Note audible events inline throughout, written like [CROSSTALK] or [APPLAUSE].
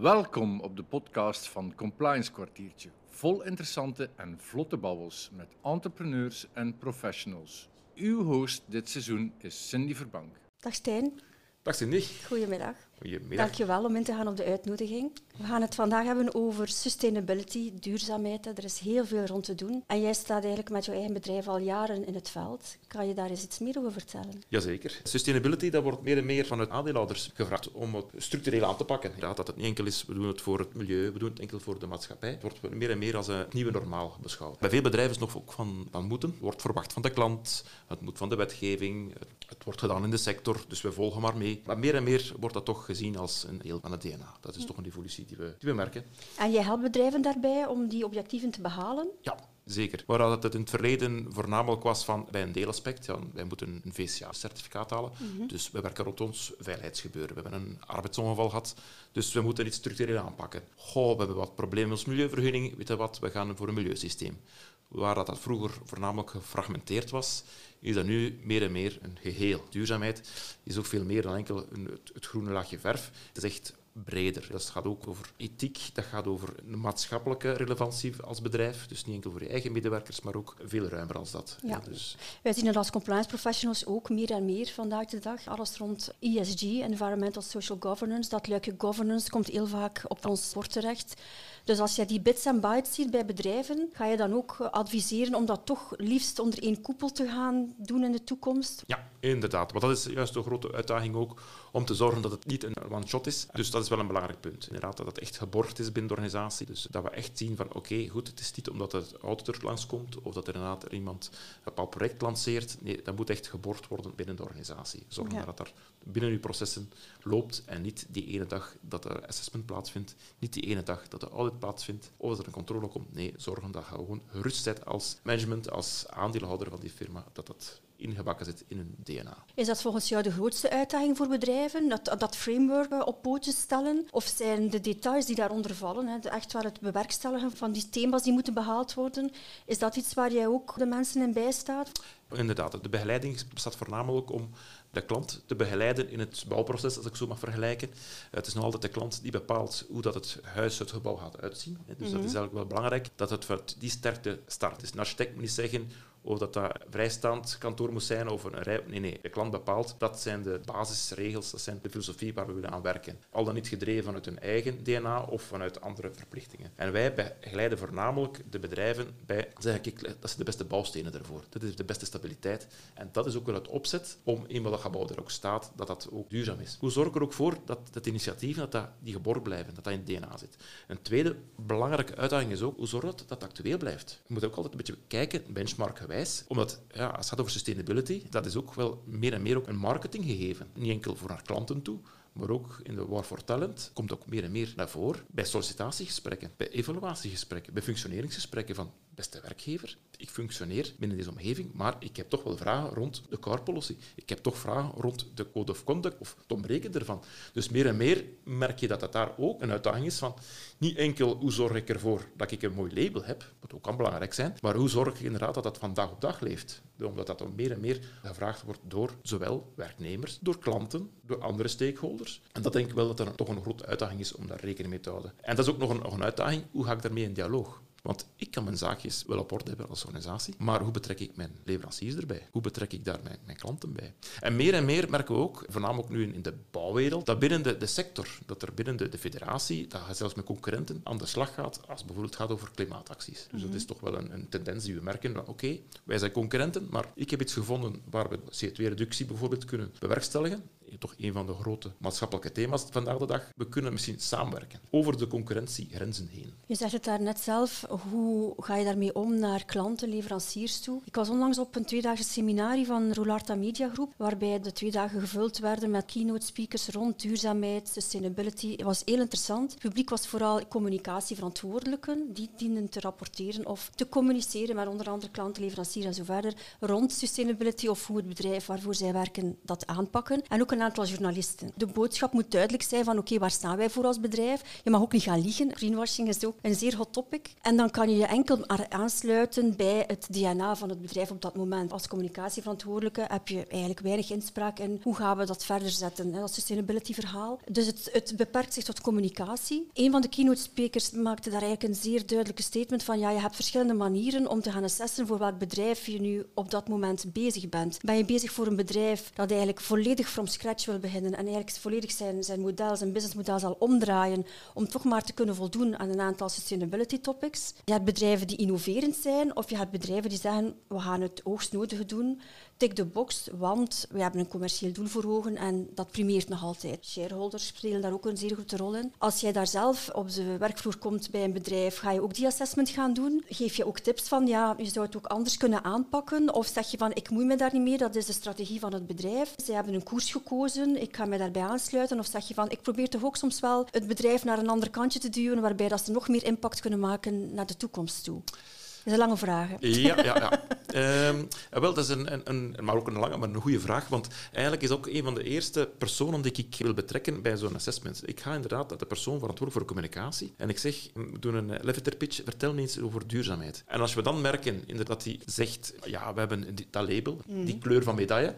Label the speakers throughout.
Speaker 1: Welkom op de podcast van Compliance Kwartiertje. Vol interessante en vlotte babbels met entrepreneurs en professionals. Uw host dit seizoen is Cindy Verbank.
Speaker 2: Dag Stijn.
Speaker 3: Dag Cindy.
Speaker 2: Goedemiddag.
Speaker 3: Goedemiddag.
Speaker 2: Dankjewel om in te gaan op de uitnodiging. We gaan het vandaag hebben over sustainability, duurzaamheid. Er is heel veel rond te doen. En jij staat eigenlijk met jouw eigen bedrijf al jaren in het veld. Kan je daar eens iets meer over vertellen?
Speaker 3: Jazeker. Sustainability, dat wordt meer en meer vanuit aandeelhouders gevraagd om het structureel aan te pakken. Ja, dat het niet enkel is, we doen het voor het milieu, we doen het enkel voor de maatschappij. Het wordt meer en meer als een nieuwe normaal beschouwd. Bij veel bedrijven is het nog ook van, van moeten. Het wordt verwacht van de klant, het moet van de wetgeving, het wordt gedaan in de sector, dus we volgen maar mee. Maar meer en meer wordt dat toch gezien als een deel van het DNA. Dat is toch een evolutie die we, die we merken.
Speaker 2: En jij helpt bedrijven daarbij om die objectieven te behalen?
Speaker 3: Ja, Zeker. Waar het in het verleden voornamelijk was van bij een deelaspect, ja, wij moeten een VCA-certificaat halen. Dus we werken rond ons veiligheidsgebeuren. We hebben een arbeidsongeval gehad, dus we moeten iets structureel aanpakken. Goh, we hebben wat problemen met ons milieuvergunning, weet je wat, we gaan voor een milieusysteem. Waar dat, dat vroeger voornamelijk gefragmenteerd was, is dat nu meer en meer een geheel. Duurzaamheid is ook veel meer dan enkel een, het, groene laagje verf. Het is echt breder. Dat gaat ook over ethiek, dat gaat over maatschappelijke relevantie als bedrijf. Dus niet enkel voor je eigen medewerkers, maar ook veel ruimer als dat.
Speaker 2: Ja.
Speaker 3: dus.
Speaker 2: Wij zien het als compliance professionals ook meer en meer vandaag de dag. Alles rond ESG, Environmental Social Governance. Dat luikje governance komt heel vaak op ons bord terecht. Dus als je die bits en bytes ziet bij bedrijven, ga je dan ook adviseren om dat toch liefst onder één koepel te gaan doen in de toekomst?
Speaker 3: Ja, inderdaad. Want dat is juist de grote uitdaging ook, om te zorgen dat het niet een one-shot is. Dus dat is wel een belangrijk punt. Inderdaad, dat het echt geborgd is binnen de organisatie. Dus dat we echt zien van, oké, goed, het is niet omdat het auditor langskomt of dat er inderdaad er iemand een bepaald project lanceert. Nee, dat moet echt geborgd worden binnen de organisatie. Zorgen
Speaker 2: Ja.
Speaker 3: dat dat binnen uw processen loopt en niet die ene dag dat er assessment plaatsvindt, niet die ene dag dat de audit plaatsvindt of dat er een controle komt. Nee, zorgen dat je gewoon gerust bent als management, als aandeelhouder van die firma, dat dat ingebakken zit in hun DNA.
Speaker 2: Is dat volgens jou de grootste uitdaging voor bedrijven? Dat, dat framework op pootjes stellen? Of zijn de details die daaronder vallen, hè, echt wel het bewerkstelligen van die thema's die moeten behaald worden, is dat iets waar jij ook de mensen in bijstaat?
Speaker 3: Inderdaad, de begeleiding bestaat voornamelijk om de klant te begeleiden in het bouwproces, als ik zo mag vergelijken. Het is nog altijd de klant die bepaalt hoe dat het huis, het gebouw gaat uitzien. Dus dat is eigenlijk wel belangrijk, dat het vanuit die sterkte start. Dus een architect moet niet zeggen of dat, dat vrijstaand kantoor moet zijn of een rij... Nee, nee, de klant bepaalt. Dat zijn de basisregels, dat zijn de filosofie waar we willen aan werken. Al dan niet gedreven vanuit hun eigen DNA of vanuit andere verplichtingen. En wij begeleiden voornamelijk de bedrijven bij, zeg ik, dat zijn de beste bouwstenen ervoor. Dat is de beste stabiliteit. En dat is ook wel het opzet om, eenmaal dat gebouw er ook staat, dat dat ook duurzaam is. Hoe zorg ik er ook voor dat het initiatieven dat dat, die geborgd blijven, dat dat in het DNA zit? Een tweede belangrijke uitdaging is ook, hoe zorg je dat dat actueel blijft? Je moet ook altijd een beetje kijken, omdat ja, als het gaat over sustainability, dat is ook wel meer en meer ook een marketinggegeven. Niet enkel voor naar klanten toe, maar ook in de War for Talent komt ook meer en meer naar voren bij sollicitatiegesprekken, bij evaluatiegesprekken, bij functioneringsgesprekken van beste werkgever, ik functioneer binnen deze omgeving, maar ik heb toch wel vragen rond de car policy. Ik heb toch vragen rond de code of conduct of het ontbreken ervan. Dus meer en meer merk je dat dat daar ook een uitdaging is van niet enkel hoe zorg ik ervoor dat ik een mooi label heb, wat ook kan belangrijk zijn, maar hoe zorg ik inderdaad dat dat van dag op dag leeft. Omdat dat dan meer en meer gevraagd wordt door zowel werknemers, door klanten, door andere stakeholders. En dat denk ik wel dat er toch een grote uitdaging is om daar rekening mee te houden. En dat is ook nog een, nog een uitdaging, hoe ga ik daarmee in dialoog? Want ik kan mijn zaakjes wel op orde hebben als organisatie, maar hoe betrek ik mijn leveranciers erbij? Hoe betrek ik daar mijn, mijn klanten bij? En meer en meer merken we ook, voornamelijk nu in, de bouwwereld, dat binnen de, de sector, dat er binnen de, de federatie, dat je zelfs met concurrenten aan de slag gaat als bijvoorbeeld het gaat over klimaatacties. Dus dat is toch wel een, een tendens die we merken. van, Oké, wij zijn concurrenten, maar ik heb iets gevonden waar we CO2-reductie bijvoorbeeld kunnen bewerkstelligen. Toch een van de grote maatschappelijke thema's vandaag de dag. We kunnen misschien samenwerken over de concurrentiegrenzen heen.
Speaker 2: Je zegt het daar net zelf, hoe ga je daarmee om naar klanten, leveranciers toe? Ik was onlangs op een tweedaagse seminarie van Roularta Media Groep, waarbij de twee dagen gevuld werden met keynote speakers rond duurzaamheid, sustainability. Het was heel interessant. Het publiek was vooral communicatieverantwoordelijken, die dienden te rapporteren of te communiceren met onder andere klanten, leveranciers en zo verder, rond sustainability of hoe het bedrijf waarvoor zij werken dat aanpakken. En ook een een aantal journalisten. De boodschap moet duidelijk zijn van oké, waar staan wij voor als bedrijf? Je mag ook niet gaan liegen. Greenwashing is ook een zeer hot topic. En dan kan je je enkel aansluiten bij het DNA van het bedrijf op dat moment. Als communicatieverantwoordelijke heb je eigenlijk weinig inspraak in hoe gaan we dat verder zetten, dat sustainability verhaal. Dus het, het beperkt zich tot communicatie. Een van de keynote speakers maakte daar eigenlijk een zeer duidelijke statement van ja, je hebt verschillende manieren om te gaan assessen voor welk bedrijf je nu op dat moment bezig bent. Ben je bezig voor een bedrijf dat eigenlijk volledig from scratch wil beginnen en eigenlijk volledig zijn, zijn model, zijn businessmodel zal omdraaien om toch maar te kunnen voldoen aan een aantal sustainability topics. Je hebt bedrijven die innoverend zijn of je hebt bedrijven die zeggen we gaan het hoogstnodige doen tik de box, want we hebben een commercieel doel voor ogen en dat primeert nog altijd. Shareholders spelen daar ook een zeer grote rol in. Als jij daar zelf op de werkvloer komt bij een bedrijf, ga je ook die assessment gaan doen. Geef je ook tips van, ja, je zou het ook anders kunnen aanpakken. Of zeg je van, ik moei me daar niet mee, dat is de strategie van het bedrijf. Ze hebben een koers gekozen, ik ga mij daarbij aansluiten. Of zeg je van, ik probeer toch ook soms wel het bedrijf naar een ander kantje te duwen, waarbij dat ze nog meer impact kunnen maken naar de toekomst toe is een lange vraag.
Speaker 3: Ja, ja, ja. [LAUGHS] Ehm, wel, dat is een, een, een, maar ook een lange, maar een goede vraag. Want eigenlijk is ook een van de eerste personen die ik wil betrekken bij zo'n assessment. Ik ga inderdaad naar de persoon verantwoordelijk voor communicatie. En ik zeg, we doen een elevator pitch, vertel me eens over duurzaamheid. En als we dan merken inderdaad, dat hij zegt, ja, we hebben dat label, die mhm. kleur van medaille,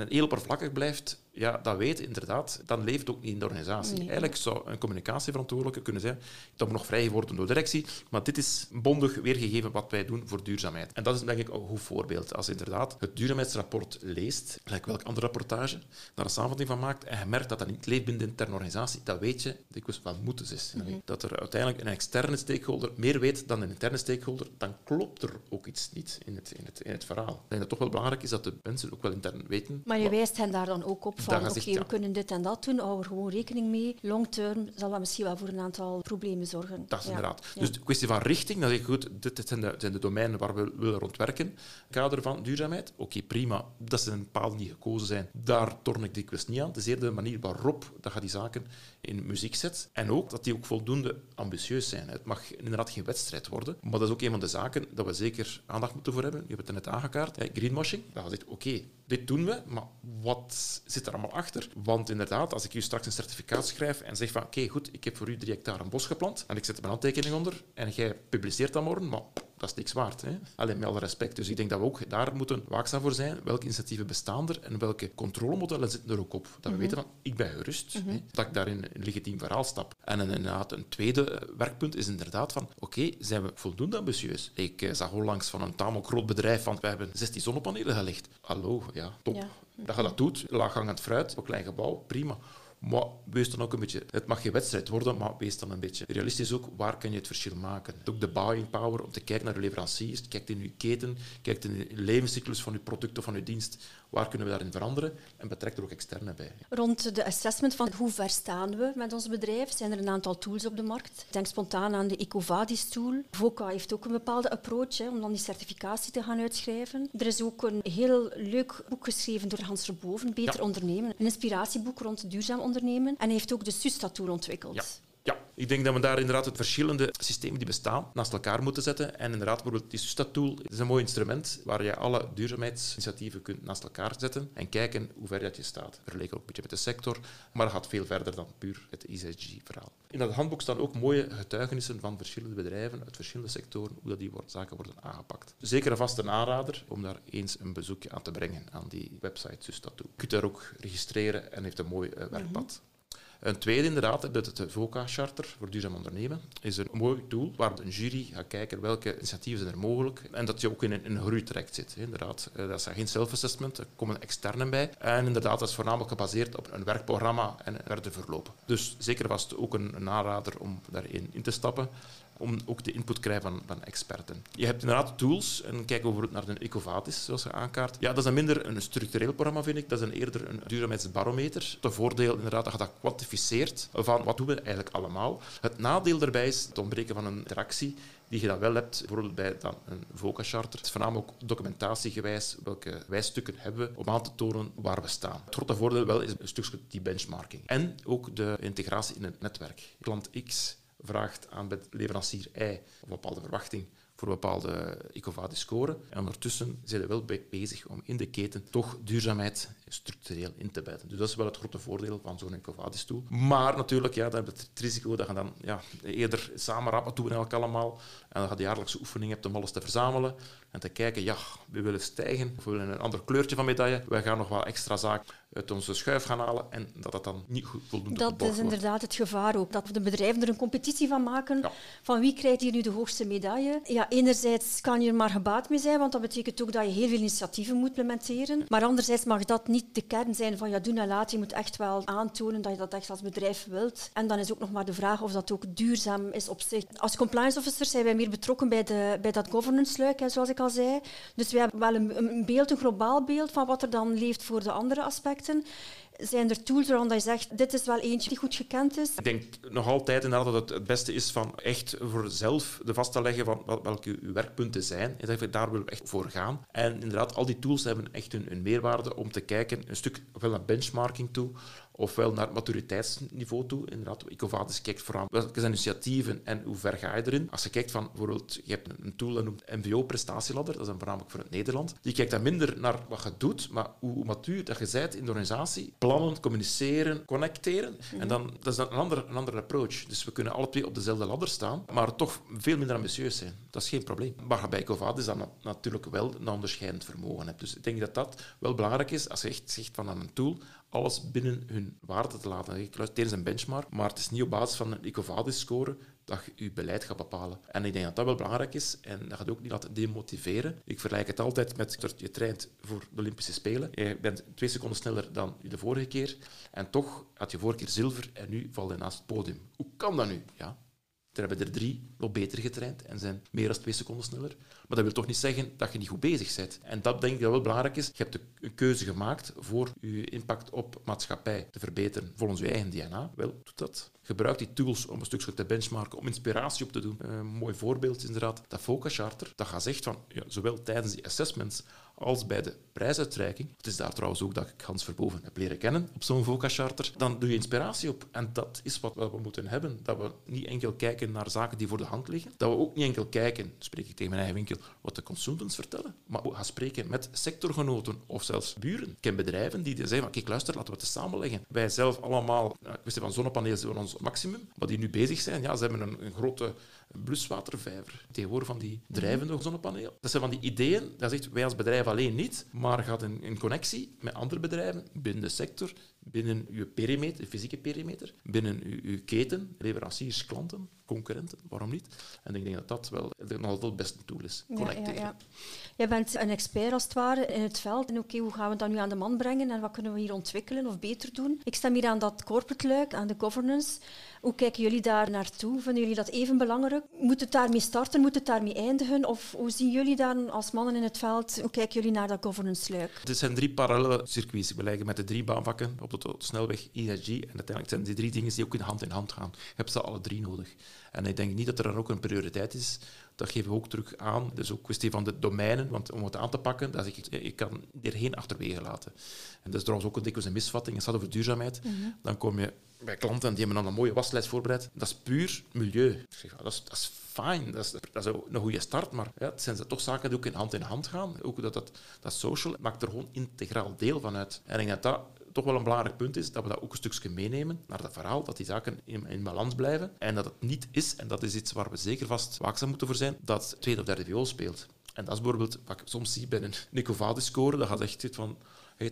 Speaker 3: en heel oppervlakkig blijft, ja, dat weet inderdaad, dan leeft ook niet in de organisatie. Eigenlijk zou een communicatieverantwoordelijke kunnen zijn, dat moet nog vrijgeworden door de directie, maar dit is bondig weergegeven wat wij doen voor duurzaamheid. En dat is denk ik een goed voorbeeld. Als je inderdaad het duurzaamheidsrapport leest, gelijk welk andere rapportage, daar een samenvatting van maakt, en je merkt dat dat niet leeft binnen de interne organisatie, dan weet je dikwijls wat moeten is. Mm Dat er uiteindelijk een externe stakeholder meer weet dan een interne stakeholder, dan klopt er ook iets niet in het, in het, in het verhaal. Ik denk dat het toch wel belangrijk is dat de mensen ook wel intern weten
Speaker 2: maar je wijst hen daar dan ook op van, oké, we kunnen dit en dat doen, hou er gewoon rekening mee. Long term zal dat misschien wel voor een aantal problemen zorgen.
Speaker 3: Dat is inderdaad. Dus de kwestie van richting, dan zeg je goed, dit zijn de, zijn de domeinen waar we willen rondwerken. Kader van duurzaamheid, oké, prima. Dat zijn palen die gekozen zijn. Daar torn ik dikwijls niet aan. Het is eerder de manier waarop dat je die zaken in muziek zet. En ook dat die ook voldoende ambitieus zijn. Het mag inderdaad geen wedstrijd worden, maar dat is ook een van de zaken dat we zeker aandacht moeten voor hebben. Je hebt het net aangekaart, greenwashing. Dat je zegt, oké, dit doen we, maar wat zit er allemaal achter? Want inderdaad, als ik u straks een certificaat schrijf en zeg van oké, goed, ik heb voor u drie hectare een bos geplant en ik zet mijn handtekening onder en jij publiceert dat morgen, maar dat is niks waard. Hè? Alleen met alle respect. Dus ik denk dat we ook daar moeten waakzaam voor zijn. Welke initiatieven bestaan er en welke controlemodellen zitten er ook op? Dat we mhm. weten van, ik ben gerust, hè? Mhm. dat ik daar in een legitiem verhaal stap. En inderdaad, een tweede eh, werkpunt is inderdaad van, oké, zijn we voldoende ambitieus? Ik eh, zag onlangs van een tamelijk groot bedrijf van, we hebben 16 zonnepanelen gelegd. Hallo, ja, top. Dat je dat doet, laaghangend fruit, een klein gebouw, prima. Maar wees dan ook een beetje, het mag geen wedstrijd worden, maar wees dan een beetje realistisch ook, waar kan je het verschil maken? Ook de buying power, om te kijken naar de leveranciers, kijkt in je keten, kijkt in de levenscyclus van je product of van je dienst, waar kunnen we daarin veranderen en betrekt er ook externe bij.
Speaker 2: Rond de assessment van hoe ver staan we met ons bedrijf, zijn er een aantal tools op de markt. Ik denk spontaan aan de Ecovadis tool. VOCA heeft ook een bepaalde approach hè, om dan die certificatie te gaan uitschrijven. Er is ook een heel leuk boek geschreven door Hans Verboven, Beter Ondernemen. Een inspiratieboek rond duurzaam ondernemen. En hij heeft ook de SUSTA-tool ontwikkeld.
Speaker 3: Ja. Ik denk dat we daar inderdaad het verschillende systemen die bestaan naast elkaar moeten zetten. En inderdaad, bijvoorbeeld die Susta-tool is een mooi instrument waar je alle duurzaamheidsinitiatieven kunt naast elkaar zetten en kijken hoe ver dat je staat. Vergeleken ook een beetje met de sector, maar dat gaat veel verder dan puur het ESG-verhaal. In dat handboek staan ook mooie getuigenissen van verschillende bedrijven uit verschillende sectoren, hoe dat die zaken worden aangepakt. Zeker een vaste aanrader om daar eens een bezoekje aan te brengen aan die website Susta-tool. Je kunt daar ook registreren en heeft een mooi uh, werkpad. Een tweede, inderdaad, dat het VOCA-charter voor duurzaam ondernemen is een mooi tool waar een jury gaat kijken welke initiatieven zijn er mogelijk en dat je ook in een, groeitraject zit. Inderdaad, eh, dat is geen self-assessment, er komen externen bij. En inderdaad, dat is voornamelijk gebaseerd op een werkprogramma en verder verlopen. Dus zeker vast ook een, een aanrader om daarin in te stappen om ook de input te krijgen van, experten. Je hebt inderdaad tools, en kijk over naar de Ecovatis, zoals je aankaart. Ja, dat is dan minder een structureel programma, vind ik. Dat is een eerder een duurzaamheidsbarometer. Het voordeel inderdaad dat je dat kwantificeert van wat doen we eigenlijk allemaal. Het nadeel daarbij is het ontbreken van een interactie die je dan wel hebt, bijvoorbeeld bij dan een VOCA-charter. Het is voornamelijk ook documentatiegewijs welke wijstukken hebben we om aan te tonen waar we staan. Het grote voordeel wel is een stukje die benchmarking. En ook de integratie in het netwerk. Klant X vraagt aan leverancier Y een bepaalde verwachting voor bepaalde EcoVadis scoren. En ondertussen zijn we wel bezig om in de keten toch duurzaamheid structureel in te bijten. Dus dat is wel het grote voordeel van zo'n EcoVadis-tool. Maar natuurlijk, ja, dan heb je het risico dat je dan ja, eerder samenrappen doen elk allemaal. En dan je de jaarlijkse oefening hebt om alles te verzamelen en te kijken, ja, we willen stijgen, of we willen een ander kleurtje van medaille. Wij gaan nog wat extra zaken uit onze schuif gaan halen en dat dat dan niet goed voldoende
Speaker 2: Dat is inderdaad het gevaar ook. Dat de bedrijven er een competitie van maken van wie krijgt hier nu de hoogste medaille. Ja, enerzijds kan je er maar gebaat mee zijn, want dat betekent ook dat je heel veel initiatieven moet implementeren. Maar anderzijds mag dat niet de kern zijn van ja, doen en laten. Je moet echt wel aantonen dat je dat echt als bedrijf wilt. En dan is ook nog maar de vraag of dat ook duurzaam is op zich. Als compliance officer zijn wij meer betrokken bij, de, bij dat governance-luik, zoals ik al zei. Dus we hebben wel een, een beeld, een globaal beeld van wat er dan leeft voor de andere aspecten. Zijn er tools waarvan je zegt, dit is wel eentje die goed gekend is?
Speaker 3: Ik denk nog altijd inderdaad dat het het beste is van echt voor zelf de vast te leggen van welke uw werkpunten zijn. En dat daar willen we echt voor gaan. En inderdaad, al die tools hebben echt een, meerwaarde om te kijken, een stuk ofwel naar benchmarking toe, ofwel naar maturiteitsniveau toe. Inderdaad, Ecovadis kijkt vooral welke zijn initiatieven en hoe ver ga je erin. Als je kijkt van, bijvoorbeeld, je hebt een tool dat noemt MVO-prestatieladder, dat is dan voornamelijk voor het Nederland. Die kijkt dan minder naar wat je doet, maar hoe matuur dat je bent in de organisatie. Plannen, communiceren, connecteren. En dan, dat is dan een andere, een andere approach. Dus we kunnen alle twee op dezelfde ladder staan, maar toch veel minder ambitieus zijn. Dat is geen probleem. Maar bij Ecovadis dan natuurlijk wel een onderscheidend vermogen hebt. Dus ik denk dat dat wel belangrijk is als je echt zegt van een tool, alles binnen hun waarde te laten. Tijdens een benchmark, maar het is niet op basis van een EcoVadis-score dat je je beleid gaat bepalen. En ik denk dat dat wel belangrijk is en dat gaat ook niet laten demotiveren. Ik vergelijk het altijd met je traint voor de Olympische Spelen. Je bent twee seconden sneller dan de vorige keer en toch had je vorige keer zilver en nu valt je naast het podium. Hoe kan dat nu? Ja, er hebben er drie nog beter getraind en zijn meer dan twee seconden sneller. Maar dat wil toch niet zeggen dat je niet goed bezig bent. En dat denk ik dat wel belangrijk is. Je hebt een keuze gemaakt voor je impact op maatschappij te verbeteren volgens je eigen DNA. Wel, doe dat. Gebruik die tools om een stukje te benchmarken, om inspiratie op te doen. Een mooi voorbeeld is inderdaad dat Focus Charter. Dat gaat zegt van, ja, zowel tijdens die assessments als bij de prijsuitreiking. Het is daar trouwens ook dat ik Hans Verboven heb leren kennen op zo'n VOCA-charter. Dan doe je inspiratie op. En dat is wat we moeten hebben. Dat we niet enkel kijken naar zaken die voor de hand liggen. Dat we ook niet enkel kijken, spreek ik tegen mijn eigen winkel, wat de consultants vertellen. Maar ook gaan spreken met sectorgenoten of zelfs buren. Ik ken bedrijven die zeggen, van, kijk luister, laten we het samenleggen. Wij zelf allemaal, nou, kwestie van zonnepanelen zijn ons maximum. Maar die nu bezig zijn, ja, ze hebben een, een grote bluswatervijver. Tegenwoordig van die drijvende zonnepanelen. Dat zijn van die ideeën, dat zegt wij als bedrijf alleen niet, maar gaat in, in connectie met andere bedrijven binnen de sector, binnen uw perimeter, de fysieke perimeter, binnen uw, uw keten, leveranciers, klanten, concurrenten, waarom niet? En ik denk dat dat wel nog altijd het beste tool is, connecteren. Ja, ja,
Speaker 2: Jij bent een expert als het ware in het veld. En oké, hoe gaan we dat nu aan de man brengen en wat kunnen we hier ontwikkelen of beter doen? Ik stem hier aan dat corporate luik, aan de governance. Hoe kijken jullie daar naartoe? Vinden jullie dat even belangrijk? Moet het daarmee starten? Moet het daarmee eindigen? Of hoe zien jullie dan als mannen in het veld? Hoe kijken jullie naar dat governance-luik?
Speaker 3: Het zijn drie parallele circuits. We leggen met de drie baanvakken op de snelweg ESG. En uiteindelijk zijn die drie dingen die ook in hand in hand gaan. Je hebt ze alle drie nodig. En ik denk niet dat er dan ook een prioriteit is. Dat geven we ook terug aan. Dus ook een kwestie van de domeinen. Want om het aan te pakken, dat ik, je kan er geen achterwege laten. En dat is trouwens ook een dikwijls een misvatting. Als het gaat over duurzaamheid, mhm. dan kom je bij klanten die hebben dan een mooie waslijst voorbereid. Dat is puur milieu. Ik zeg, dat is, dat is fijn, dat is, dat een goede start, maar ja, het zijn toch zaken die ook in hand in hand gaan. Ook dat, dat, dat social maakt er gewoon integraal deel van uit. En ik denk dat dat toch wel een belangrijk punt is, dat we dat ook een stukje meenemen naar dat verhaal, dat die zaken in, in balans blijven. En dat het niet is, en dat is iets waar we zeker vast waakzaam moeten voor zijn, dat tweede of derde viool speelt. En dat is bijvoorbeeld wat ik soms zie bij een Nicovadis-score, dat gaat echt van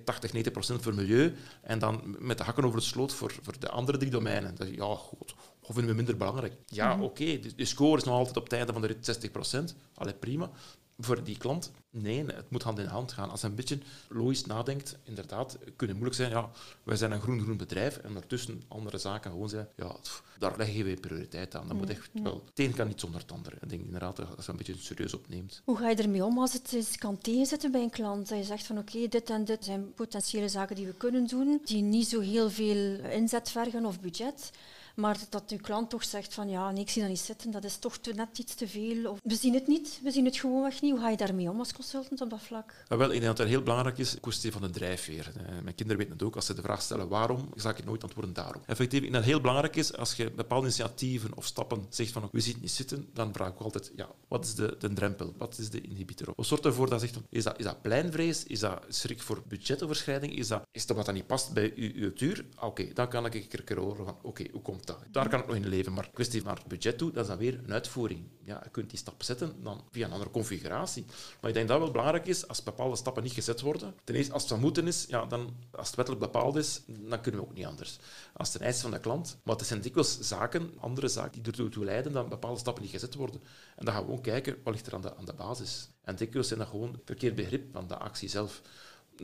Speaker 3: 80, 90 procent voor milieu en dan met de hakken over het sloot voor, voor de andere drie domeinen. Dat, ja, goed, of vinden we minder belangrijk? Ja, mhm. oké, de, score is nog altijd op het einde van de rit 60 procent. Allee, prima voor die klant, nee, het moet hand in hand gaan. Als hij een beetje logisch nadenkt, inderdaad, kunnen moeilijk zijn. Ja, wij zijn een groen-groen bedrijf en daartussen andere zaken gewoon zijn. Ja, daar leggen we prioriteit aan. Dat moet echt wel. Het een kan niet zonder het andere. Ik denk inderdaad dat je een beetje serieus opneemt.
Speaker 2: Hoe ga je ermee om als het kan tegenzitten bij een klant? Dat je zegt van oké, dit en dit zijn potentiële zaken die we kunnen doen, die niet zo heel veel inzet vergen of budget. Maar dat uw klant toch zegt van ja, nee, ik zie dat niet zitten, dat is toch net iets te veel. Of we zien het niet, we zien het gewoonweg niet. Hoe ga je daarmee om als consultant op dat vlak?
Speaker 3: Nou, wel, ik denk dat het heel belangrijk is, kwestie van de drijfveer. Eh, mijn kinderen weten het ook, als ze de vraag stellen waarom, zal ik nooit antwoorden daarom. Effectief, ik denk dat het heel belangrijk is, als je bepaalde initiatieven of stappen zegt van we zien het niet zitten, dan vraag ik altijd, ja, wat is de, de drempel? Wat is de inhibitor? Wat zorgt ervoor dat zegt, is dat, is dat pleinvrees? Is dat schrik voor budgetoverschrijding? Is dat, is dat wat dat niet past bij uw, uw tuur? Oké, dan kan ik een keer horen van, oké, hoe komt Daar kan ik nog in leven. Maar kwestie naar het budget toe, dat is dan weer een uitvoering. Ja, je kunt die stap zetten dan via een andere configuratie. Maar ik denk dat wel belangrijk is, als bepaalde stappen niet gezet worden. Ten eerste, als het van moeten is, ja, dan, als het wettelijk bepaald is, dan kunnen we ook niet anders. Als het een eis van de klant. Maar het zijn dikwijls zaken, andere zaken, die ertoe leiden dat bepaalde stappen niet gezet worden. En dan gaan we gewoon kijken, wat ligt er aan de, aan de basis? En dikwijls zijn dat gewoon verkeerd begrip van de actie zelf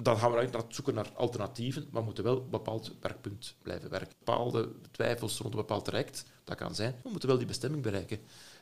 Speaker 3: dan gaan we uiteraard zoeken naar alternatieven, maar we moeten wel een bepaald werkpunt blijven werken. Bepaalde twijfels rond een bepaald traject, dat kan zijn. We moeten wel die bestemming bereiken.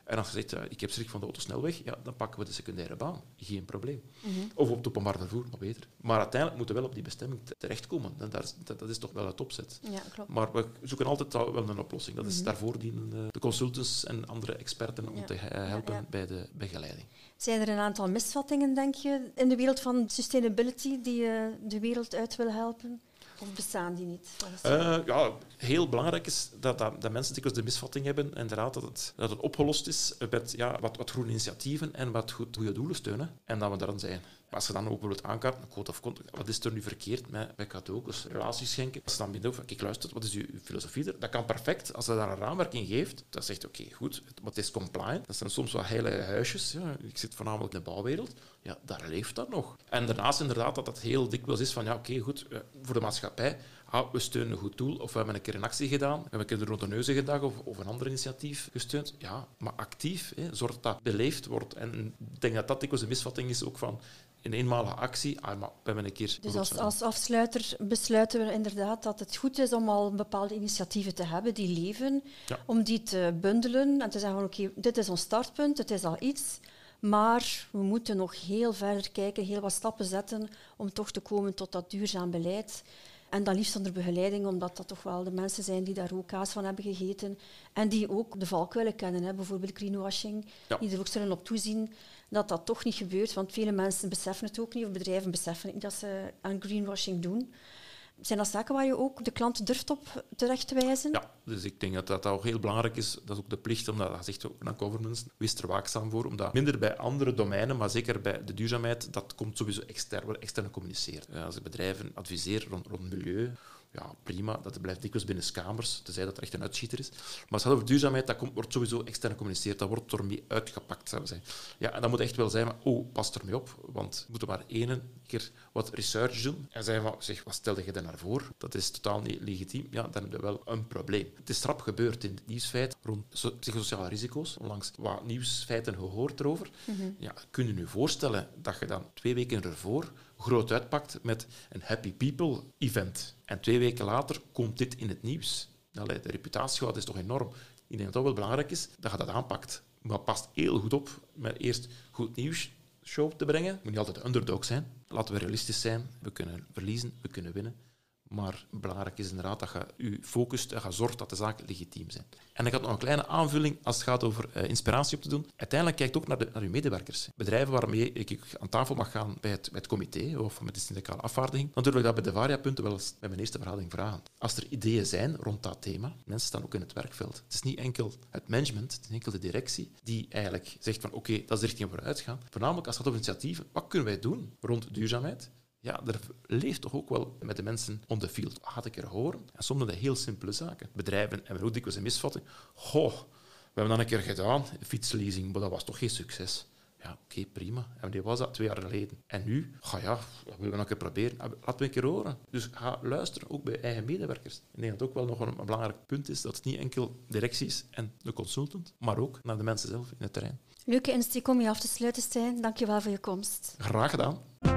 Speaker 3: En als je zegt, uh, ik heb schrik van de autosnelweg, ja, dan pakken we de secundaire baan. Geen probleem. Mm -hmm. Of op het openbaar vervoer, nog beter. Maar uiteindelijk moeten we wel op die bestemming terechtkomen. En dat, is, dat, dat is toch wel het opzet.
Speaker 2: Ja, klopt.
Speaker 3: Maar we zoeken altijd wel een oplossing. Dat is, mm -hmm. Daarvoor dienen de consultants en andere experten om ja. te helpen ja, bij de begeleiding.
Speaker 2: Zijn er een aantal misvattingen, denk je, in de wereld van sustainability die je de wereld uit wil helpen? Of bestaan die niet?
Speaker 3: Uh, ja, heel belangrijk is dat, dat, dat mensen de misvatting hebben inderdaad, dat, het, dat het opgelost is met ja, wat, wat groene initiatieven en wat goed, goede doelen steunen. En dat we daar dan zijn. Als je dan ook bijvoorbeeld aankaart, een code of contact, wat is er nu verkeerd met, met dus relaties schenken? Als je dan binnen kijk, luister, wat is uw filosofie er? Dat kan perfect. Als je daar een raamwerk in geeft, dan zegt oké, goed, het is compliant. Dat zijn soms wel hele huisjes. Ja. Ik zit voornamelijk in de bouwwereld. Ja, daar leeft dat nog. En daarnaast inderdaad dat dat heel dikwijls is van, ja, oké, goed, voor de maatschappij, ah, we steunen een goed doel, of we hebben een keer een actie gedaan, we hebben een keer de Rond de Neuzengedag of, of een ander initiatief gesteund. Ja, maar actief, hè, zorg dat dat beleefd wordt. En ik denk dat dat dikwijls een misvatting is ook van een eenmalige actie, ah, maar we hebben een keer...
Speaker 2: Dus als, als afsluiter besluiten we inderdaad dat het goed is om al bepaalde initiatieven te hebben die leven, ja. om die te bundelen en te zeggen, oké, okay, dit is ons startpunt, het is al iets, maar we moeten nog heel verder kijken, heel wat stappen zetten om toch te komen tot dat duurzaam beleid. En dan liefst onder begeleiding, omdat dat toch wel de mensen zijn die daar ook kaas van hebben gegeten en die ook de valkuilen kennen. Hè. Bijvoorbeeld greenwashing, ja. die er ook zullen op toezien dat dat toch niet gebeurt. Want vele mensen beseffen het ook niet, of bedrijven beseffen niet dat ze aan greenwashing doen. Zijn dat zaken waar je ook de klant durft op terecht te wijzen?
Speaker 3: Ja, dus ik denk dat dat ook heel belangrijk is. Dat is ook de plicht, omdat dat zegt ook naar governance, wees er waakzaam voor. Omdat minder bij andere domeinen, maar zeker bij de duurzaamheid, dat komt sowieso extern, wordt extern gecommuniceerd. Als ik bedrijven adviseer rond, rond milieu, prima, dat blijft dikwijls binnen kamers, tenzij dat er echt een uitschieter is. Maar als het over duurzaamheid, dat komt, wordt sowieso extern gecommuniceerd, dat wordt ermee uitgepakt, zou zijn. Ja, en dat moet echt wel zijn, maar oh, pas ermee op, want we moeten maar één keer wat research doen en zeggen van, zeg, wat stelde je daar naar voor? Dat is totaal niet legitiem. Ja, dan heb je wel een probleem. Het is rap gebeurd in het nieuwsfeit rond psychosociale risico's, onlangs wat nieuwsfeiten gehoord erover. Mm -hmm. Ja, kun je je voorstellen dat je dan twee weken ervoor groot uitpakt met een Happy People event. En twee weken later komt dit in het nieuws. Allee, de reputatieschade is toch enorm. Ik denk dat het wel belangrijk is dat je dat aanpakt. Maar past heel goed op met eerst goed nieuws show te brengen. Het moet niet altijd de underdog zijn. Laten we realistisch zijn. We kunnen verliezen, we kunnen winnen. Maar belangrijk is inderdaad dat je je focust en zorgt dat de zaken legitiem zijn. En ik had nog een kleine aanvulling als het gaat over uh, inspiratie op te doen. Uiteindelijk kijkt ook naar, naar je medewerkers. Bedrijven waarmee ik aan tafel mag gaan bij het, comité of met de syndicale afvaardiging, dan durf ik dat bij de variapunten wel eens bij mijn eerste vergadering vragen. Als er ideeën zijn rond dat thema, mensen staan ook in het werkveld. Het is niet enkel het management, het is niet enkel de directie die eigenlijk zegt van oké, dat is de richting waar we uitgaan. Voornamelijk als het gaat over initiatieven, wat kunnen wij doen rond duurzaamheid? Ja, er leeft toch ook wel met de mensen on the field. Had ik er horen? En soms zijn dat heel simpele zaken. Bedrijven hebben ook dikwijls een misvatting. Goh, we hebben dat een keer gedaan, fietsleasing, maar dat was toch geen succes. Ja, oké, okay, prima. En die was dat twee jaar geleden. En nu, ga ja, dat willen we nog een keer proberen. Laten we een keer horen. Dus ga luisteren, ook bij eigen medewerkers. Ik denk dat het ook wel nog een, belangrijk punt is, dat het niet enkel directies en de consultant, maar ook naar de mensen zelf in het terrein.
Speaker 2: Leuke insteek om je af te sluiten, Stijn. Dank je wel voor je komst.
Speaker 3: Graag gedaan.